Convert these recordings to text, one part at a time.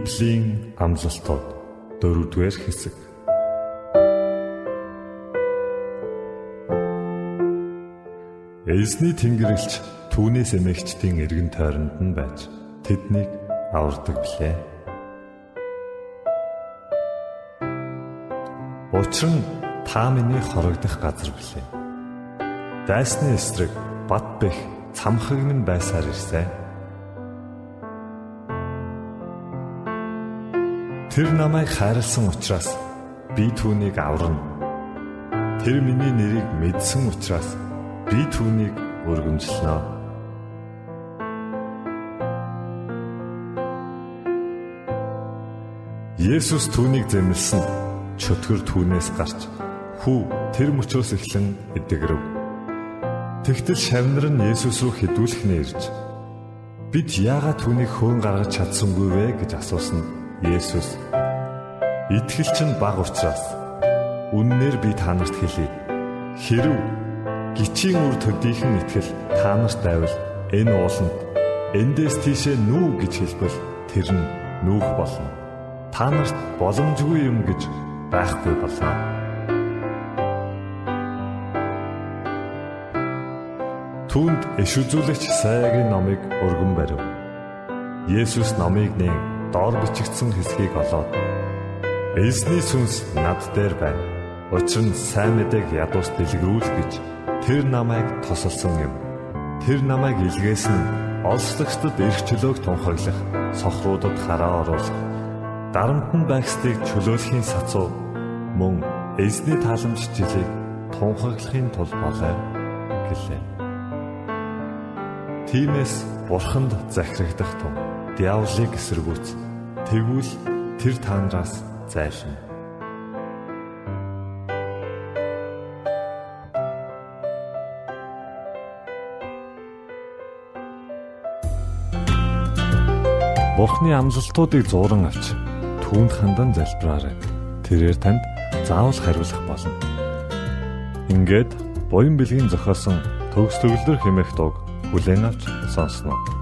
Библийн амлалтууд дөрөвдүгээр хэсэг. Эзний Тэнгэрлэгч түүнээс эмэгчдийн эргэн тойронд нь байж тэднийг авардаг билээ. Учир нь та миний хорогдох газар билээ. Дайсны эсрэг бат бэх цамхаг минь байсаар ирсэн. Тэр намайг хайрлсан учраас би түүнийг аварна. Тэр миний нэрийг мэдсэн учраас би түүнийг өргөмжлөнө. Есүс түүнийг зэмлсэн чөтгөр түүнээс гарч хүү тэр мөчөөс эхлэн эдгэрв. Тэгтэл шавнар нь Есүс рүү хідүүлэхнээ ирж бид яагаад түүнийг хөөн гаргаж чадсангүй вэ гэж асуусан Есүс Итгэл чинь баг учраас үннээр би та нарт хэлье. Хэрв гिचийн үр төдийхөн итгэл та нарт байвал энэ ууланд эндээс тийшээ нүү гэж хэлбэл тэр нь нүүх болно. Та нарт боломжгүй юм гэж байхгүй болно. Түүнд иш үзүүлэгч сайгийн номыг өргөн барив. Есүс номыг нээн доор бичигдсэн хэсгийг олоод Эзний сүнс над дээр байна. Учир нь сайн мэдээг ядуус дэлгэрүүл гэж тэр намайг тосолсон юм. Тэр намайг илгээсэн олслагчдад эрх чөлөөг тунхаглах, сохруудад хараа оруулах, дарамтн байгстыг чөлөөлөхийн сацуу мөн эзний тааламж жилийг тунхаглахын тулд болоо гэлээ. Тимээс бурханд захирагдах тун диаволыг эсэргүүц. Тэгвэл тэр таандраас зайлшна. Бурхны амлалтуудыг зуран авч түүнд хандан залбираарай. Тэрээр танд заавал хариулах болно. Ингээд буян бэлгийн зохиосон төгс төгөлдөр хэмээх дуу хүлээн авч сонсноо.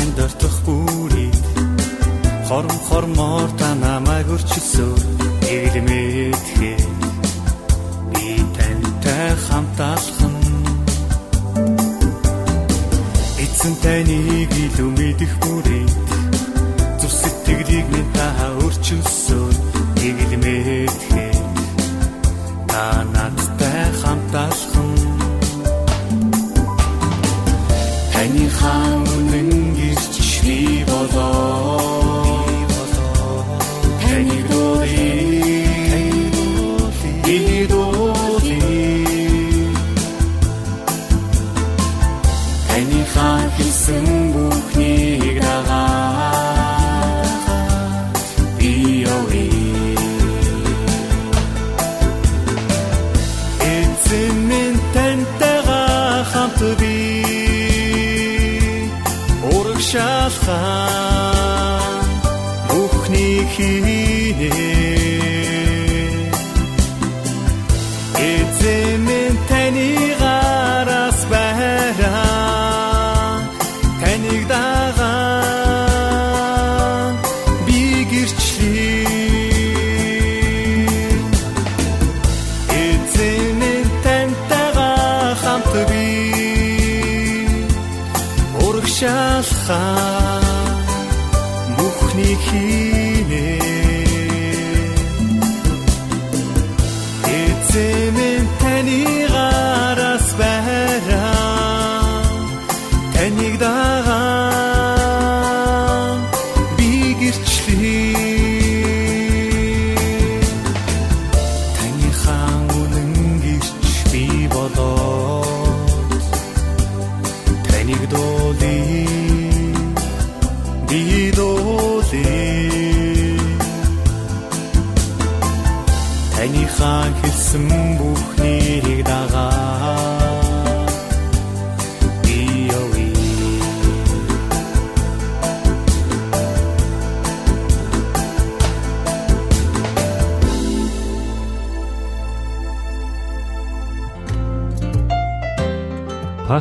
танд дөртөхгүйри хорм хормоор та намайг өрчлөсөө ээлмэдхэ би тантай хамт алхам эцэн таныг илүү мэдэх бүрээд зүсэг тэглийг минь та өрчлөсөө ээлмэдхэ та надтай хамт алхам таны хаан time болоо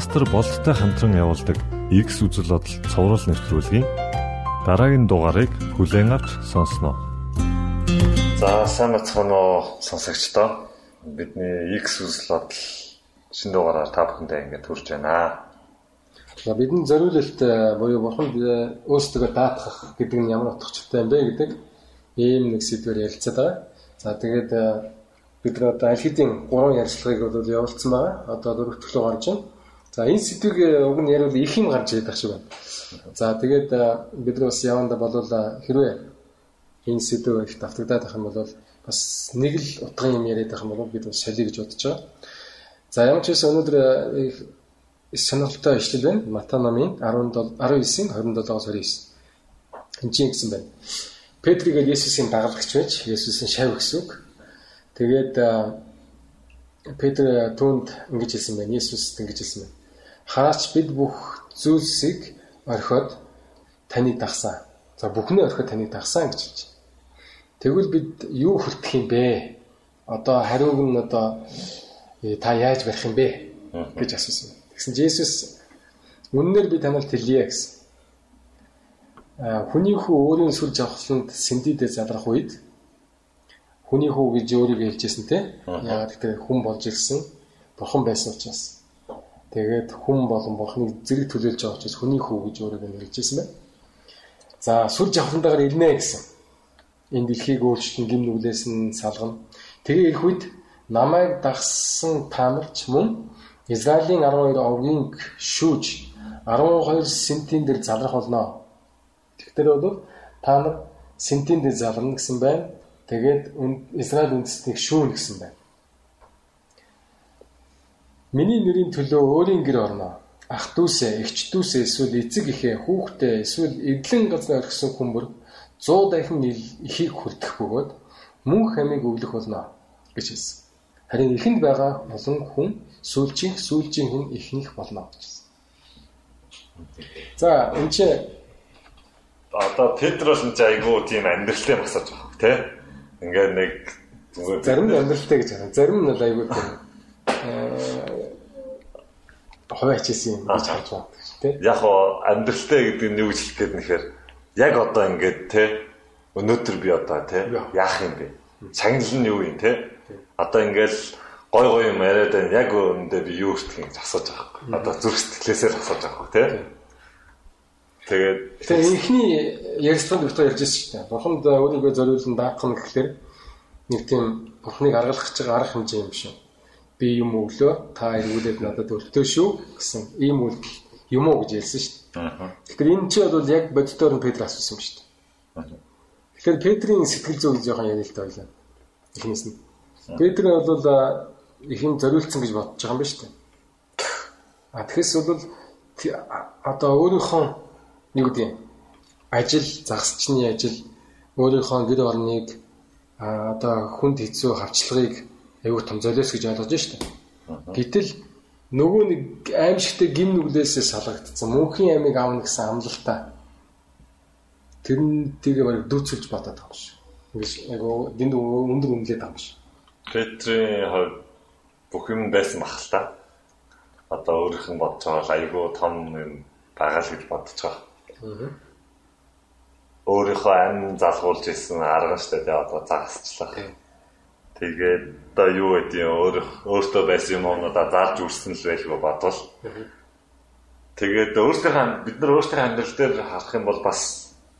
пастор болттой хамтран явуулдаг X үзэл бодол цовруул нэвтрүүлгийн дараагийн дугаарыг хүлээн авч сонсноо. За сайн бацхан уу сонсогчдоо. Бидний X үзэл бодол шинэ дугаараар та бүхэндээ ингээд хүрч байна. За бидний зориулалт э, буюу бурханд өөрсдөө даатгах гэдэг нь ямар утгатай юм бэ гэдэг ийм нэг сэдвээр ярилцаад байгаа. За тэгээд э, бид нар одоо аль хэдийн гурван ярилцлагыг бол явуулсан байгаа. Одоо дөрөвт төлөв гарч байна. За энэ сэдвийг э, уг нь яриул их юм гарч ирэх шиг байна. За тэгээд э, бид нар бас яванда болвол э, хэрвээ энэ сэдв их давтагдаад байх юм бол бас нэг л утгын юм яриад байх юм бол бид бас солиё гэж бодож байгаа. За ямар ч байсан өнөөдөр их сонирхолтой ишлэл байна. Мата намын 17 19-ийн 27-оос 29. Энд чинь гэсэн байна. Петригээд Есүсийн дагалдагч байж Есүсийн шав гэсэн үг. Тэгээд Петр түүнд ингэж хэлсэн байна. Есүст ингэж хэлсэн байна Хаач бид бүх зүйлсийг орхиод таныг дагсан. За бүхнээ орхиод таныг дагсан гэж хэлж. Тэгвэл бид юу хүртэх юм бэ? Одоо хариуг нь одоо э, та яаж барих юм бэ гэж асуусан. Тэгсэн чинь Есүс үннээр би танаар хэлье гэсэн. Хүний хүү өөрийн сүр жавхланд сэндидээ залрах үед хүний хүү гэж өөрийгөө хэлжсэн те. Яагаад гэвэл хүн болж ирсэн бурхан байсан учраас Тэгээд хүн болон бурхныг зэрэг төлөөлж байгаа учраас хүний хүү гэж өөрийгөө нэрлэжсэн байна. За сүр жавхлантайгаар ирнэ гэсэн. Энэ дэлхийг өөрчлөн гим нүглээс нь салгана. Тэгээ ирэх үед намайг дагсан та нар ч мөн Израилийн 12 овгийн шүүж 12 сентийн дээр залрах болно. Тэгэхээр бол та нар сентийн дээр залрна гэсэн байна. Тэгээд Израиль үндэстнийг шүүн гэсэн байна. Миний нэрийн төлөө өөрийн гэр орно. Ах дүүсээ, эгч дүүсээ эсвэл эцэг эхээ, хүүхдээ эсвэл эдлэн газар орхисон хүмүүр 100 дахин ихийг хүртэх бөгөөд мөн хамиг өвлөх болно гэж хэлсэн. Харин ихэнд байгаа олон хүн сүүлчийн сүүлчийн хэн ихнэх болно гэж хэлсэн. За энэ чи одоо Петроос нь айгуу тийм амьдралтай багсаж байгаа тий. Ингээд нэг зарим нь амьдралтай гэж байна. Зарим нь айгуу тийм хуваач хийсэн юм гэж харж байна тий. Яг оо амьдралтай гэдэг нь юу гэж хэлэх гээд нэхэр яг одоо ингээд тий өнөөдөр би одоо тий Яа. яах юм бэ? Шагнал нь юу юм тий? Одоо ингээл гой гой юм яриад байна. Яг үүндээ би юу гэдгийг асууж байгаа байхгүй. Одоо зүрх сэтгэлээсээ л асууж байгаа байхгүй тий? Тэгээд Тэгээ инхний ярилцлаганд битүү ярьж байсан шүү дээ. Бурханд өөрийгөө зориулсан даах нь гэхэлэр нэг тийм Бурхныг аргалах гэж байгаа арга хэмжээ юм шүү. Би юм өглөө та эргүүлээд надад өртөө шүү гэсэн ийм үйл юм уу гэж ярьсан шүү дээ. Тэгэхээр энэ чи бол яг бодитоор нь Петр асуусан юм шүү дээ. Тэгэхээр Петрийн сэтгэл зүйг жоохон та ойлаа. Эхнээс нь. Петр бол а, их юм зориулсан гэж бодож байгаа юм байна шүү дээ. А тэгэхээс бол одоо өөрийнхөө нэг үгүй ажил загсчны ажил өөрийнхөө гэр орныг одоо хүнд хэцүү хавчлагыг аюу том золиос гэж ойлгож штэ. Гэтэл нөгөө нэг аимшигтэй гим нүглээсээ салгагдсан мөнхийн амийг аавна гэсэн амлалтаа тэр нь тэгээ барыг дүүцүүлж бодоод байгаа шиг. Ингэж аюу дэнд өндөр үнэлээд байгаа юм шиг. Петрийн хувьд бүх юм байсан та. Одоо өөрийнх нь бодож байгаа л айгүй том юм байгаа л гэж бодож байгаа. Өөрийнхөө амин залгуулж исэн арга штэ тий одоо загасчлах. Тэгээд одоо юу гэдэг юм өөр өөртөө байсан юм оноо зарж үрсэн л байлгүй бодвол. Тэгээд өөрсдийнхээ бид нар өөрсдийнхээ амьдрал дээр харах юм бол бас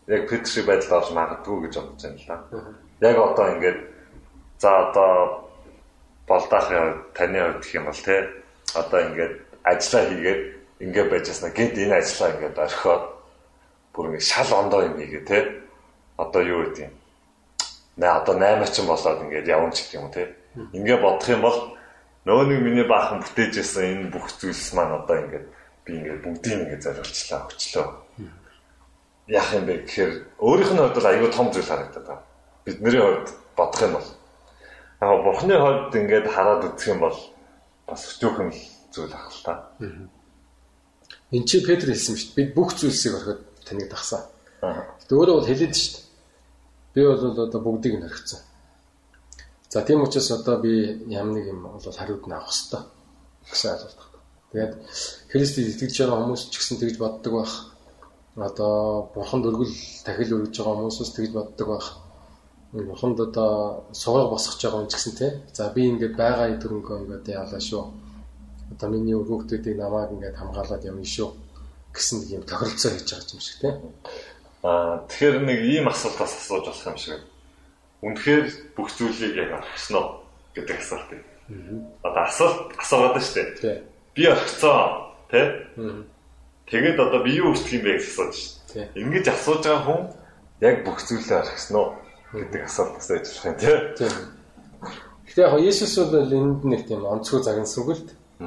яг Петр шиг байдал орж магадгүй гэж бодож байна л да. Яг одоо ингээд за одоо болдаахын таны хувьд гэх юм бол те одоо ингээд ажиллаа хийгээд ингээд байж яснаа гэд энэ ажиллаа ингээд орхиод бүр ингээд шал ондоо юм хийгээ те одоо юу гэдэг юм нэ одоо 8 ч болоод ингээд явна ч гэх юм те ингээд бодох юм бол нөгөө нэг миний баахан бүтээжсэн энэ бүх зүйлс маань одоо ингээд би ингээд бүгдийг ингээд зориулчлаа өчлөө яах юм бэ гэхээр өөрийнх нь хувьд бол аюу том зүйл харагдаад байна бидний хувьд бодох юм бол яг бурхны хувьд ингээд хараад үзэх юм бол бас өчөөхөн зүйл ах л та Энд чи Петр хэлсэн шүү дээ. Бид бүх зүйлсийг орхиод таныг дагсан. Аа. Гэтэ өөрөө бол хэлээд шүү дээ. Би бол одоо бүгдийг нь орхицсан. За тийм учраас одоо би ямар нэг юм бол хариуд нь авах хэрэгтэй гэсэн ойлголт байна. Тэгээд Христэд итгэж байгаа хүмүүс ч гэсэн тэгж боддог байх. Одоо бурханд өргөл тахил өргөж байгаа хүмүүсс тэгж боддог байх. Бурханд одоо сугаар босгож байгаа юм ч гэсэн тий. За би ингээд байгаа төрөнгөө ингээд яалаа шүү. Одоо миний өргөгдүүдийг намайг ингээд хамгаалаад явна шүү гэсэн юм тохиролцоо хийж байгаа юм шиг тий. Аа тэгэхээр нэг ийм асуулт бас асууж болох юм шиг. Үнэхээр бүх зүйлийг яг орхисон уу гэдэг асуулт. Одоо асуулт асуугаад байна шүү дээ. Тий. Би орхицсон тий? Тэгээд одоо би юу өсөх юм бэ гэж асууж шүү Тий. дээ. Ингэж асууж байгаа хүн яг бүх зүйлээ орхисон уу гэдэг асуулт асууж болох юм тий? Гэтэ яг Есүс бол энд нэг тийм онцгой загнасангүй л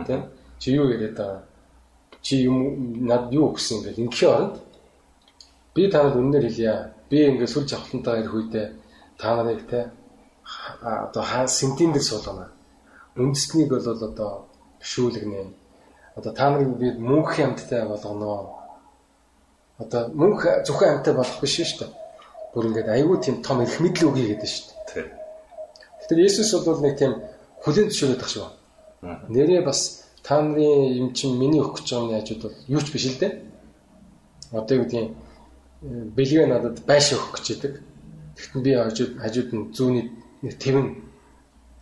тийм. Чи юу яриад байгаа? Чи юм над юу өгсөн юм бэ? Инхийн оронд би танад үнээр хэлье. Би ингээд сүл жавхлантаа ирэх үедээ та нарыг те одоо хаа сентин дээр суулгана. Үндэснийг бол одоо бишүүлгэнэ. Одоо та нарыг би мөнхийн амьттай болгоно. Одоо мөнх зөвхөн амьттай болох биш шүү дээ. Бүр ингээд айгүй тийм том эрх мэдэл өгье гэдэг шүү дээ. Тэгэхээр Есүс бол нэг тийм хүлэн зөвшөөрөд тах шүү. Нэрээ бас та нарын юм чинь миний гэж байгаа юм хажууд бол юу ч биш л дээ. Одоо юу гэдгийг бэлгээ надад байш өгөх гэж идэг. Тэгтэн би хажууд хажууд нь зүүний тэвэн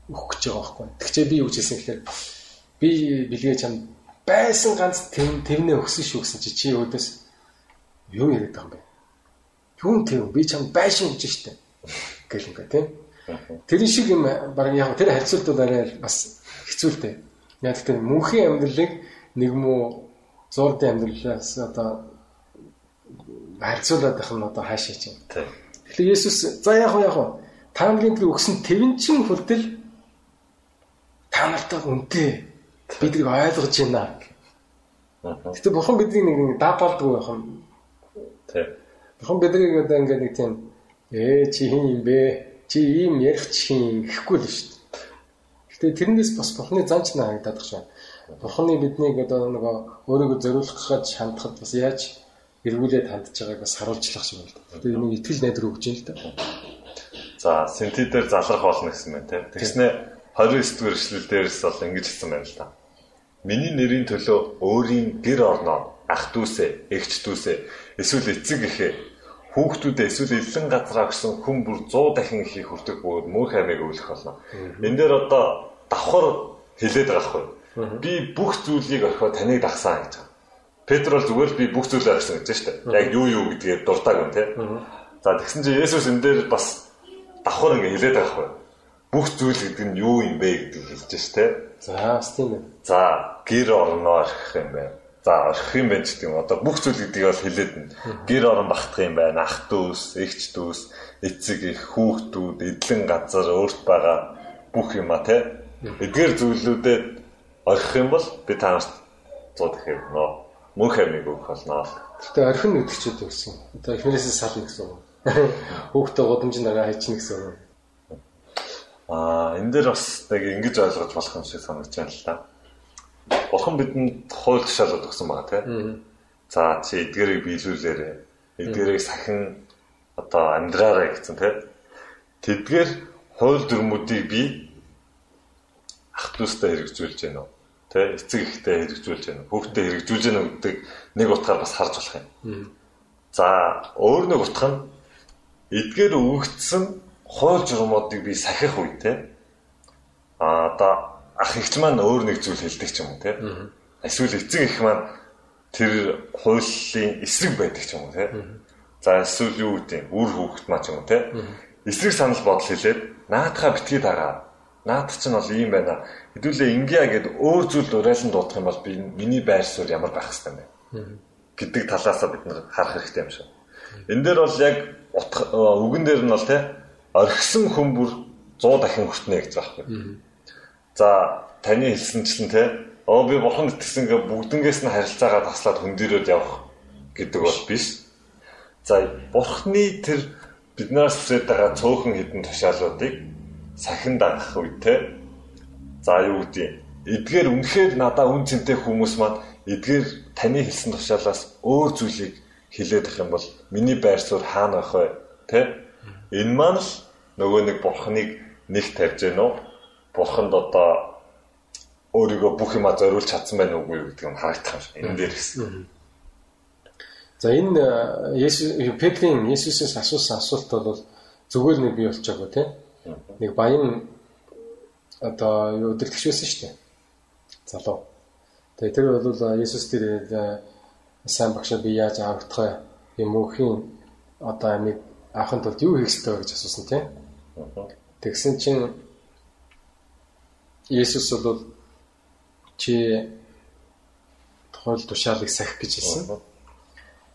өгөх гэж байгаа байхгүй. Тэгчээ би юу хэлсэн гэхээр би бэлгээ чам байсан ганц тэв тэвнээ өгсөн шүү гэсэн чи чи өөдөөс юу яриад байгаа юм бэ? Юун тэв би чам байш өгч штэ. Гэл ингээ тийм. Тэр шиг юм баг яг тэр харьцуулт бол арай бас хэцүү л дээ. Яг тэр мөнхийн амьдралыг нэг муу зурдын амьдралаас одоо харьцуулаад байх нь одоо хаашаа чинь. Тэгэхээр Есүс за яг яг та нарын тэр өгсөн тэвэнчин хүртэл та нартай үнтэй биднийг ойлгож байна. Гэтэ бурхан бидний нэг даапалдгүй байх юм. Тий. Бурхан биднийг одоо ингээд нэг тийм ээ чи хин юм бэ? Чи ийм ярих чинь гэхгүй л шүү дээ. Гэтэ тэрнээс бас бурханы занч на харагдаад шүү. Бурханы биднийг одоо нөгөө өөрийгөө зориулах гэж хандхад бас яаж эргүүлээд хандж байгааг бас харуулчлах шиг байна. Тэгээ нэг итгэл найдар өгч юм л да. За синти дээр залрах болно гэсэн мэн тий. Тэгснэ 29 дугаар эшлэл дээрээс бол ингэж хэлсэн байна л да. Миний нэрийн төлөө өөрийн гэр орноо ах дүүсээ, эгч дүүсээ, эсвэл эцэг эхээ хүүхдүүдээ эсвэл эллен газраа өгсөн хүн бүр 100 дахин их хүрдэг бөгөөд мөнх амийг өвлөх болно. Энд дээр одоо давхар хилээд байгаа хгүй. Би бүх зүйлийг орхиод таныг дагсан гэж. Петр бол зүгээр би бүх зүйлээ орхисон гэж дээ. Яг юу юу гэдгээ дуртааг юм те. За тэгсэн чинь Есүс энэ дээр бас давхар ингэ хилээд байгаа хгүй. Бүх зүйл гэдэг нь юу юм бэ гэдгийг хэлж ш те. За бас тийм ээ. За гэр орноо орхих юм байна. За орхих юм байна гэдэг юм. Одоо бүх зүйл гэдгийг бол хэлээд нь. Гэр орон багтах юм байна. Ах дүүс, эгч дүүс, эцэг их, хүүхдүүд, эдлэн газар, өөрт байгаа бүх юм а те Эдгээр зүйлүүдэд орхих юм бол би танарт 100 дахин өгнө. Мөнх амиг өгөх болно. Гэтэ орхин үү гэсэн. Одоо эхнэрээсээ сална гэсэн үг. Хүүхдээ гудамжинд байгаа хайчна гэсэн үг. Аа энэ дээр бас нэг ингэж ойлгож болох юм шиг санагдаж байна л да. Бурхан бидэнд хууль тушаалууд өгсөн байгаа тийм. За чи эдгэрийг биелүүлээрэ. Эдгэрийг сахин одоо амьдраарай гэсэн тийм. Тэдгээр хууль дүрмүүдийг би ах トゥ устай хэрэгжүүлж байна уу? Тэ эцэг ихтэй хэрэгжүүлж байна? Хүүхдэд хэрэгжүүлж байна гэдэг нэг утгаар бас харж болох юм. За өөр нэг утга нь эдгээр өгөгдсөн хууль журмуудыг би сахих үе тэ. А одоо ах ихч маань өөр нэг зүйл хэлдэг ч юм уу тэ. Эсвэл эцэг их маань тэр хуулийн эсрэг байдаг ч юм уу тэ. За эсвэл юу гэдэг үр хүүхэд маа ч юм уу тэ. Эсрэг санал бодол хэлээд наатахаа битгий дагаа Наад чинь бол ийм байна. Хэдүүлээ ингиа гэд өөр зүйл урайлан дуудах юм бол би миний байр суурь ямар байх хэвээр байна гэдэг талаас бид нар харах хэрэгтэй юм шиг. Энэ дээр бол яг үгэн дээр нь бол те орхисон хүн бүр 100 дахин хүртнэ гэж байгаа байхгүй. За таны хэлсэнчлэн те оо би бурхан итгэсэн гэ бүгднгээс нь харилцаагаа таслаад хөндөрөөд явах гэдэг бол биш. За бурхны тэр биднээс хүсэж байгаа цөөхөн хідэн тушаалуудыг сахин дагах үед те за юу гэдэг эдгээр үнэхээр надаа үн цэнтэй хүмүүс маань эдгээр таны хэлсэн тушаалаас өөр зүйлийг хэлээд ах юм бол миний байр суурь хаана байх вэ те энэ маань л нөгөө нэг бурхныг нэг тавьж гэнэ үү? Бурханд одоо өөрийгөө бүх юма зориулж чадсан уугүй юу гэдэг нь харагдах юм. Шиг энэ дээр гэсэн. За энэ Есүс Петрийн Есүсээс асуусан асуулт бол зүгээр нэг бий болчихгоо тийм нэг баян одоо юу өдөртөгч байсан шүү дээ. Залуу. Тэгээ тэр бол Есүс тэр сайн багшаа би яаж аврагдах вэ? Юм уухийн одоо амиг авахын тулд юу хийх ёстой вэ гэж асуусан тийм. Тэгсэн чинь Есүс бол чи тухайл тушаалыг сахих гэж хэлсэн.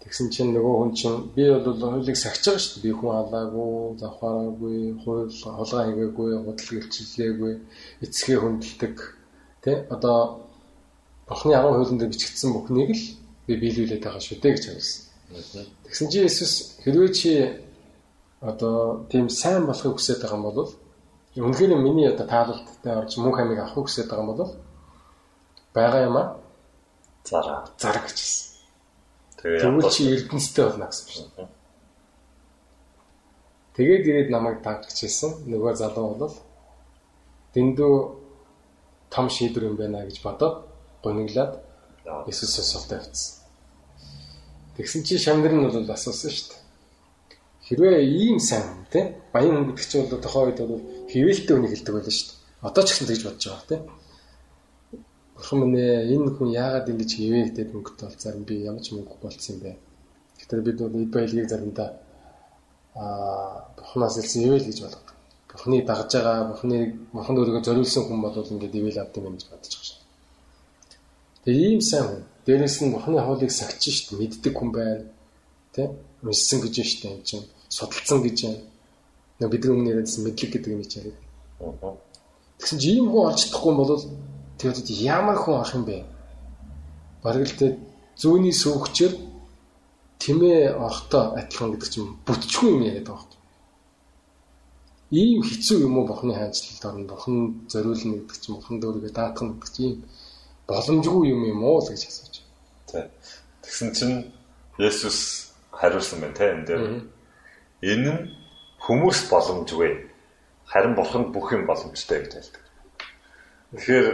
Тэгсэн чинь нөгөө хүн чинь би бол хуулийг сахиж байгаа шүү дээ. Би хүн халаагүй, завхаараагүй, хууль холгаа хийгээгүй, худал гэлчилгээгүй, эцгээ хүндэлдэг. Тэ одоо Бурхны агуу хуулинд бичигдсэн бүхнийг л би биелүүлээд байгаа шүү дээ гэж хэлсэн. Тэгсэн чинь Иесус хэрвээ чи одоо тийм сайн болохыг хүсэж байгаа юм бол үнэхээр миний одоо таалалттай орж мөнх амиг авахыг хүсэж байгаа юм бол байгаа юм а зараа зараа гэж хэлсэн. Тэгвэл чи эрдэнэстэй болно гэсэн чинь. Тэгээд ирээд намайг тагчилсан. Нөгөө залуу бол дэндүү том шийдвэр юм байна гэж бодоод гониглаад Иесус сосолтой авцсан. Тэгсэн чи шамнэр нь бол асуусан шүү дээ. Хэрвээ ийм сайн те баян хүн гэдэг чинь бол тохоо үед бол хിവэлтэй үнийг хэлдэг байлаа шүү дээ. Одоо ч гэсэн тэгж бодож байгаа те. Бурхан минь энэ хүн яагаад ингэж хивээ гэдэг мөнгөтэй бол зарим би ямар ч мөнгө болцсон юм бэ. Гэхдээ бид бол эд баялагийг заримдаа аа Бурханаас илсэн ивэл гэж болгодог. Бурханы дагж байгаа, Бурханы Бурхан өөрийгөө зориулсан хүн бол ингээд ивэл авд юм гэж бодож байгаа шээ. Тэгээ ийм сайн хүн. Дээрээс нь Бурханы хуулийг сагч шít мэддэг хүн байна. Тэ? Уншсан гэж шít юм чинь судалсан гэж байна. Нэг бидний өмнө яриадсан мэдлэг гэдэг юм яриад. Тэгсэн чи ийм хүн олж чадахгүй бол Тэгээд ямар хүн ах юм бэ? Бараг л тэ зүүнний сүүгчээр тэмээ орхтой адилхан гэдэг чинь бүтчгүй юм яриад байгаа юм. Ийм хэцүү юм уу бохны хайцлалд орно бохон зориулна гэдэг чинь бохон дөөргөө даатгах гэдэг чинь боломжгүй юм юм уу гэж асууж. Тэ. Тэгсэн чинь Есүс хариулсан байна те энэ дээр. Энэ нь хүмүүс боломжгүй. Харин бурханд бүх юм боломжтой гэж хэлдэг. Тэгэхээр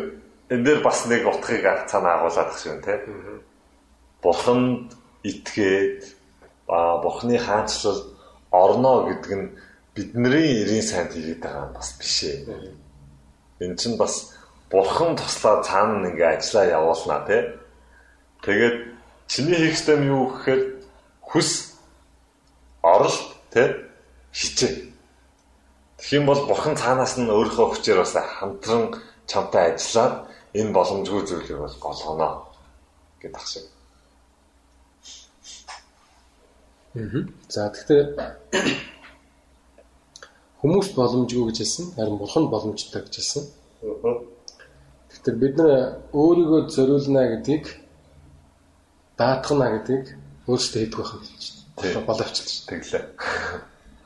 энэ дээр бас нэг утгыг цаана агуулдаг шүү те. Бурханд итгээд а бурхны хаанчлал орно гэдэг нь бидний эрийн сайнд хийгээд байгаа юм бас биш ээ. Энэ чинь бас бурхан туслаа цаана ингээ ажиллаа явуулнаа тий. Тэгээд чиний хийх нь юу гэхээр хүс оролт тий хичээ. Тэгэх юм бол бурхан цаанаас нь өөрийнхөө хүчээр бас хамтран чамтай ажиллаад энэ боломжгүй зүйлийг бол голгоно гэдэг ах шиг. Аа. За тэгэхээр хүмүүс боломжгүй гэж хэлсэн, харин бурхан боломжтой гэж хэлсэн. Тэгэхээр бид нар өөрийгөө зориулна гэдгийг даатгана гэдгийг өөрсдөө хийдэг байх юм гэж байна. Боловчтой шүү. Тэглээ.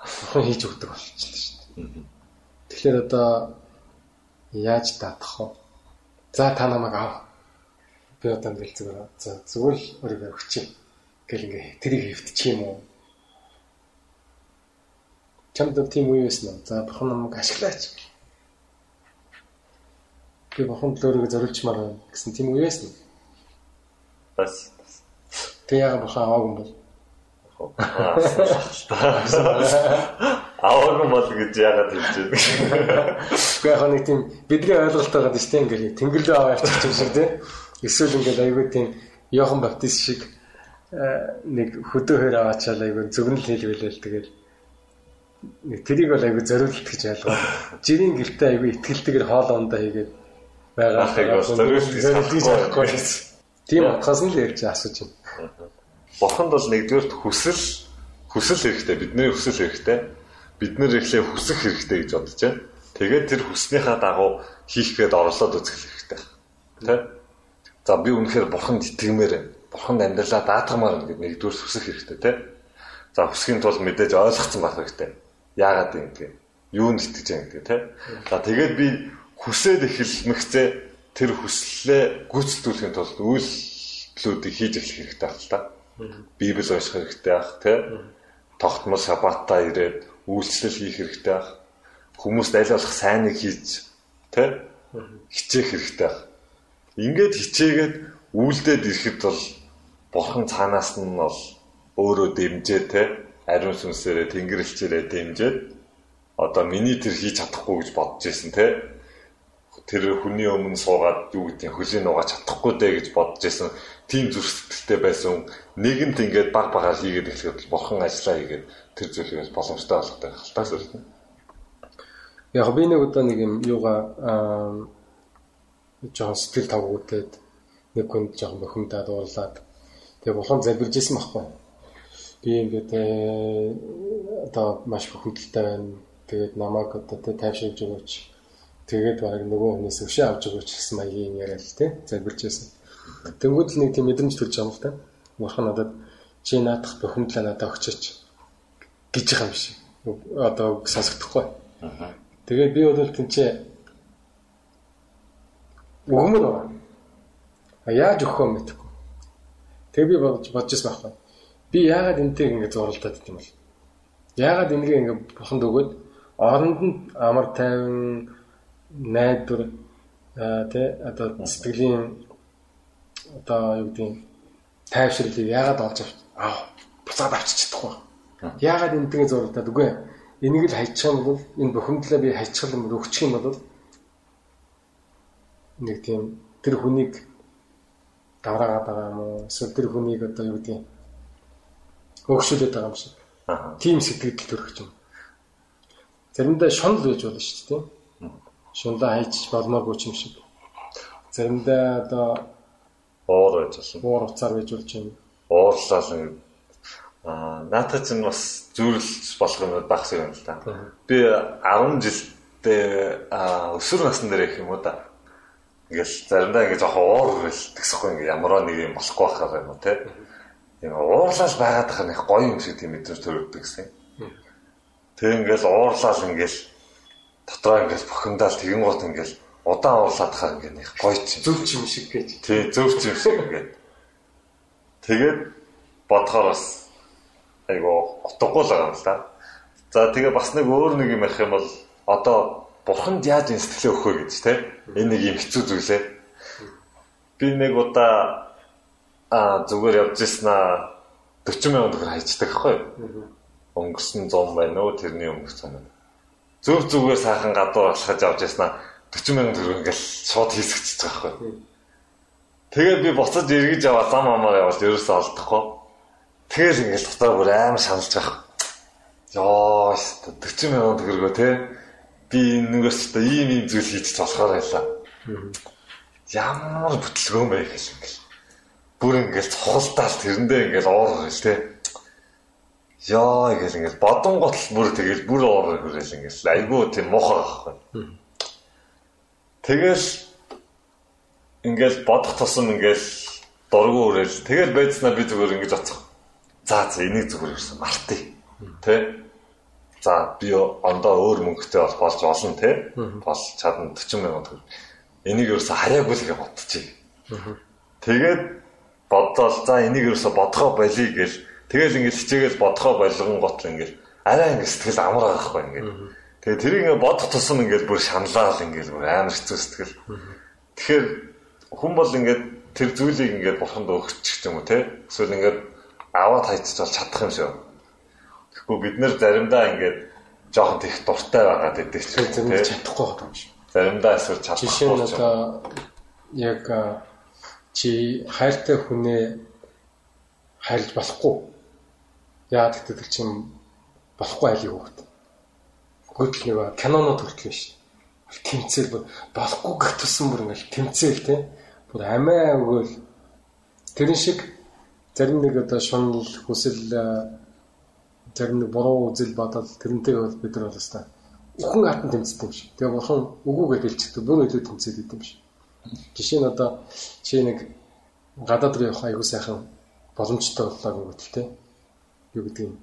Бурхан хийж өгдөг болчихлоо шүү. Тэгэхээр одоо яаж даатгах вэ? За та намайг ав. Би одоо ингээл зүгээр за зүгээр л өөрийгөө өгчээ. Гэл ингээ тэрийг хэвтчих юм уу? Чамд тийм үе байсан уу? За бурхан намайг ашиглаач. Би бурхан төлөөрөө зориулчмаар байна гэсэн тийм үе байсан уу? Бас Тэг яагаад бурхан аваагүй юм бол? Аваагүй бол гэж яагаад хэлж байна. Гэхдээ яг нэг тийм бидний ойлголт байгаа дэс тийм ингээл тэнгэрлээ аваа явчих юм шиг тийм. Эсвэл ингээл айгүй тийм Йохан Баптист шиг э, нэг хөдөө хөр аваачаал айгүй зөвгнөл хэлвэлээл тэгэл тэрийг бол айгүй зориулт гэж ойлгоо. Жирийн гэртээ айгүй ихтгэлтэйгээр хоол ундаа хийгээд байгаа. Зориулт гэж авахгүй. Тийм утгаас нь л ярьж асууж байна. Бурханд бол нэгдүгээрт хүсэл хүсэл хэрэгтэй бидний хүсэл хэрэгтэй бид нэр ихлэ хүсэх хэрэгтэй гэж бодож байна. Тэгээд тэр хүснийхаа дагуу хийх гээд орлоод үзэх хэрэгтэй. Тэ? За би үнэхээр бурханд итгэмээр байна. Бурханд амьдралаа даатгамаар гэдэг нэгдүгээр хүсэх хэрэгтэй тэ. За хүсхийн тулд мэдээж ойлгоцсон байх хэрэгтэй. Яагаад юм бэ? Юунд итгэж байгаа гэдэг тэ. За тэгээд би хүсээд эхэлмэгцээ тэр хүслээ гүйцэтгүүлэхийн тулд үйлдэлүүдийг хийж эхлэх хэрэгтэй байна л та. Библи унших хэрэгтэй ах тэ. Тогтмол шабатаа ирээд үйлчлэл хийх хэрэгтэй байх. Хүмүүст аль болох сайныг хийж тэ? Хичээх хэрэгтэй байх. Ингээд хичээгээд үйлдээд ирэхэд бол бурхан цаанаас нь бол өөрөө дэмжээ тэ? Ариун сүнсээрээ тэнгэрлэгчээрээ дэмжээд одоо миний тэр хийж чадахгүй гэж бодож ирсэн тэ? Тэр хүний өмнө суугаад юу гэдэг хөлийн угааж чадахгүй дээ гэж бодож ирсэн. Тийм зүрх сэтгэлтэй байсан нэгэнт ингээд баг багаар хийгээд эхлэхэд бурхан ажиллаа хийгээд тэр зүйлээс боломжтой болгодог халтаас үлдэнэ. Яг би нэг удаа нэг юм юугаа жоохон сэтгэл тавгуудад нэг хүнд жоохон бохимдаад уурлаад тэгээ бурхан залбирж исэн байхгүй. Би ингээд э, одоо маш бохимдалтай байна. Тэгээд намайг одоо тэ тайвшруулж өгөөч. Тэгээд баг нөгөө хүнээс өшөө авч өгөөч гэсэн маягийн яриад тэ залбирж исэн. Тэнгүүд л нэг тийм мэдрэмж төрж байгаа юм л та. Бурхан надад чи наадах бохимдлаа надад өгчөөч гэж байгаа юм шиг. Одоо сонсогдохгүй. Тэгээд би бол тэнцээ өгмөр байна. А яаж өгөх юм мэдэхгүй. Тэгээ би бодож бодож байсан байхгүй. Би яагаад энтэй ингэ зуралдаад идэм бол? Яагаад энэгээ ингэ буханд өгөөд оронд нь амар тайван найдвар тэ одоо сэтгэлийн одоо юу гэдэг тайвширлыг яагаад олж авч аа буцаад авчиж чадахгүй. Яагаад энэгээ зурагдаад үгүй энийг л хайчих юм бол энэ бухимдлаа би хайчих юм бол өгчих юм бол нэг тийм тэр хүнийг давраагаад байгаа юм уу эсвэл тэр хүнийг одоо юу гэдэг хөөгшүүлээд байгаа юм шиг. Тийм сэтгэл төрөх юм. Заримдаа шунал байж болно шүү дээ. Шунлаа хайчих болмоогүй юм шиг. Заримдаа одоо уур байж болно. Уур уцаар байж болж юм. Уурлал Аа наатач нь бас зүйрлж болох юм багс юм л та. Би 10 жилдээ өсвөр насны дээр их юм уу да. Ингээл заримдаа ингээ жоохон уур хэлтгсэхгүй ингээ ямараа нэг юм болохгүй байхаар юм уу те. Ийм уурлал байгаад байгаа нэг гоё юм шиг тийм мэдрэмж төрөгдөг гэсэн. Тэг ингээл уурлал ингээл дотроо ингээл бухимдаал тэгэн гот ингээл удаан уурлаад хаа ингээ нэг гоё ч зөв ч юм шиг гэж. Тий зөв ч юм шиг ингээ. Тэгээд бодохоор бас айгу утгагүй л байгаа юм л да. За тэгээ бас нэг өөр нэг юм ярих юм бол одоо бурханд яаж энэ сэтгэлээ өгөх вэ гэж те энэ нэг юм хэцүү зүйлээ. Би нэг удаа а зүгээр явж ирсэн аа 40 мянган төгрөг хайчдаг хгүй. Өнгөрсөн 100 байна уу тэрний өмнөх цаа. Зөв зүгээр сайхан гадуур алхаж авч яснаа 40 мянган төгрөг ингээл шууд хийсгэж байгаа хгүй. Тэгээд би буцаж эргэж аваад зам амаар яваад ерөөсөө олдохгүй. Тэгэл ингээл дотор бүр амар шаналж байгаа. Яа, 40 мянган төгрөгөө те би нөгөөс ч ийм ийм зүйл хийж болохоор байлаа. Ямар бүтлгөө бэ гэж ингээл бүр ингээл цохолтаал тэрэндээ ингээл оор гэл те. Яа ингээл ингээл бодон готл бүр тэгэл бүр оор гэл ингээл айгүй тийм муухай байхгүй. Тэгэл ингээл бодох тусам ингээл дургу өрөөл тэгэл байцнаа би зүгээр ингэж оцох. За за энийг зүгээр ирсэн мартъя. Тэ? За би ондоо өөр мөнгөтэй бол болж олно те. Бол чадна 40 сая төгрөг. Энийг ерөөсө хараагүй л гэж бодчих. Тэгээд бодвол за энийг ерөөсө бодгоо болиё гэл тэгэл ингээд хичээгээл бодгоо болгон гот ингээд арай ингээд сэтгэл амар байхгүй ингээд тэгээ тэрийг ингээд бодох тусам ингээд бүр шаналал ингээд бүр амар хэцүү сэтгэл тэгэхээр хүн бол ингээд тэр зүйлийг ингээд бурханд өгчих юм уу те эсвэл ингээд аваад хайцч бол чадах юм шиг тэгэхгүй бид нэр заримдаа ингээд жоохон тех дуртай байгаад байдаг ч тийм чадахгүй байгаа юм шиг заримдаа эсвэл чадахгүй жишээ нь одоо яг чи хайртай хүнээ хайрлж болохгүй. Яа гэдэг тэр чинь болохгүй айлын хөвгт. Гүйтл нэг кинонод хүртэл биш. Тэмцэл бүр болохгүй гэх тусан бүр ингээл тэмцэл те. Бүр амиа өгөөл тэрэн шиг зарим нэг одоо шунал хүсэл зарим нэг буруу үзэл бодол тэрнтэй бол бид нар бол өстой үхэн хатан тэмцдэг юм шиг. Тэгээ бурхан үгүйгээ хэлчихдэг. Бүр илүү тэмцээд идэв юм шиг. Жишээ нь одоо чи нэг гадаад руу явах аягүй сайхан боломжтой боллоо гэдэг те. Юу гэдэг юм.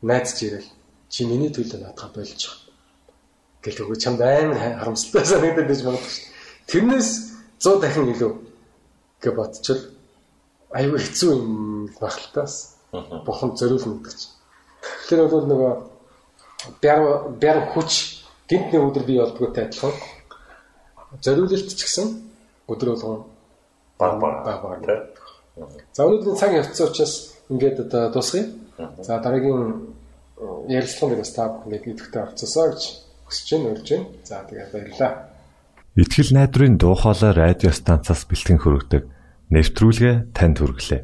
Найз ч ирэл чи миний төлөө наадах болж байгаа. Гэл өгөө чамд амар харамсалтай санагдаад байж магадгүй шүү. Тэрнээс 100 дахин илүү гэж бодчихвол аягүй хэцүү юм багталтаас бухан зориулна гэдэг чинь. Тэр бол нөгөө бяр бяр хүч гинт нэг өдөр бий болдгоотой адилхан зориулалт ч гэсэн өдөр болгон баг баг баг. За өнөөдрийн цаг явцсан учраас ингээд одоо дуусгая. За дараагийн ярилцлагын дээр бас та бүхэнд идэвхтэй орцсоо гэж хүсэж байна, урьж байна. За тэгээд баярлалаа. Итгэл найдрын дуу хоолой радио станцаас бэлтгэн хөрөгдөг нэвтрүүлгээ танд хүргэлээ.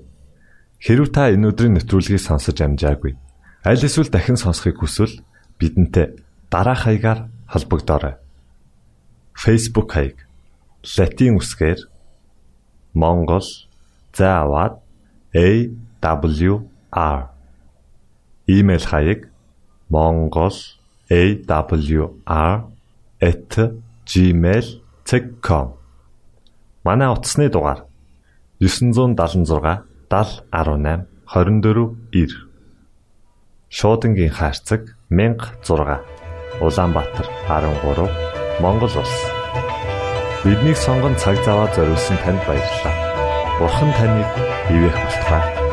Хэрв та энэ өдрийн нэвтрүүлгийг сонсож амжаагүй аль эсвэл дахин сонсохыг хүсвэл бидэнтэй дараах хаягаар холбогдорой. Facebook хаяг: Latin үсгээр Монгол заавад AWR Имэйл хаяг mongol@gmail.com Манай утасны дугаар 976 7018 24 9 Шуудангийн хаяг 16 Улаанбаатар 13 Монгол улс. Биднийг сонгон цаг зав аваад зориулсан танд баярлалаа. Бурхан таныг бивээх батугай